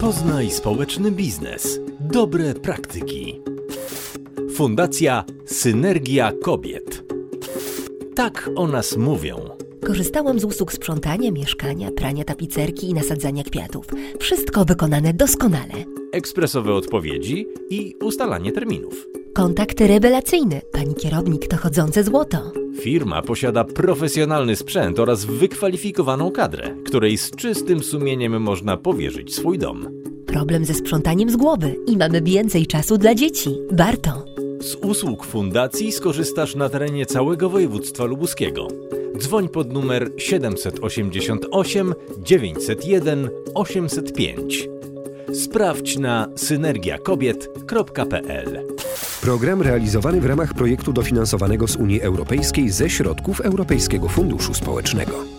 Poznaj społeczny biznes. Dobre praktyki. Fundacja Synergia Kobiet. Tak o nas mówią. Korzystałam z usług sprzątania mieszkania, prania tapicerki i nasadzania kwiatów. Wszystko wykonane doskonale. Ekspresowe odpowiedzi i ustalanie terminów. Kontakt rewelacyjny. Pani kierownik to chodzące złoto. Firma posiada profesjonalny sprzęt oraz wykwalifikowaną kadrę, której z czystym sumieniem można powierzyć swój dom. Problem ze sprzątaniem z głowy i mamy więcej czasu dla dzieci. Warto. Z usług fundacji skorzystasz na terenie całego województwa lubuskiego. Dzwoń pod numer 788 901 805. Sprawdź na synergiakobiet.pl. Program realizowany w ramach projektu dofinansowanego z Unii Europejskiej ze środków Europejskiego Funduszu Społecznego.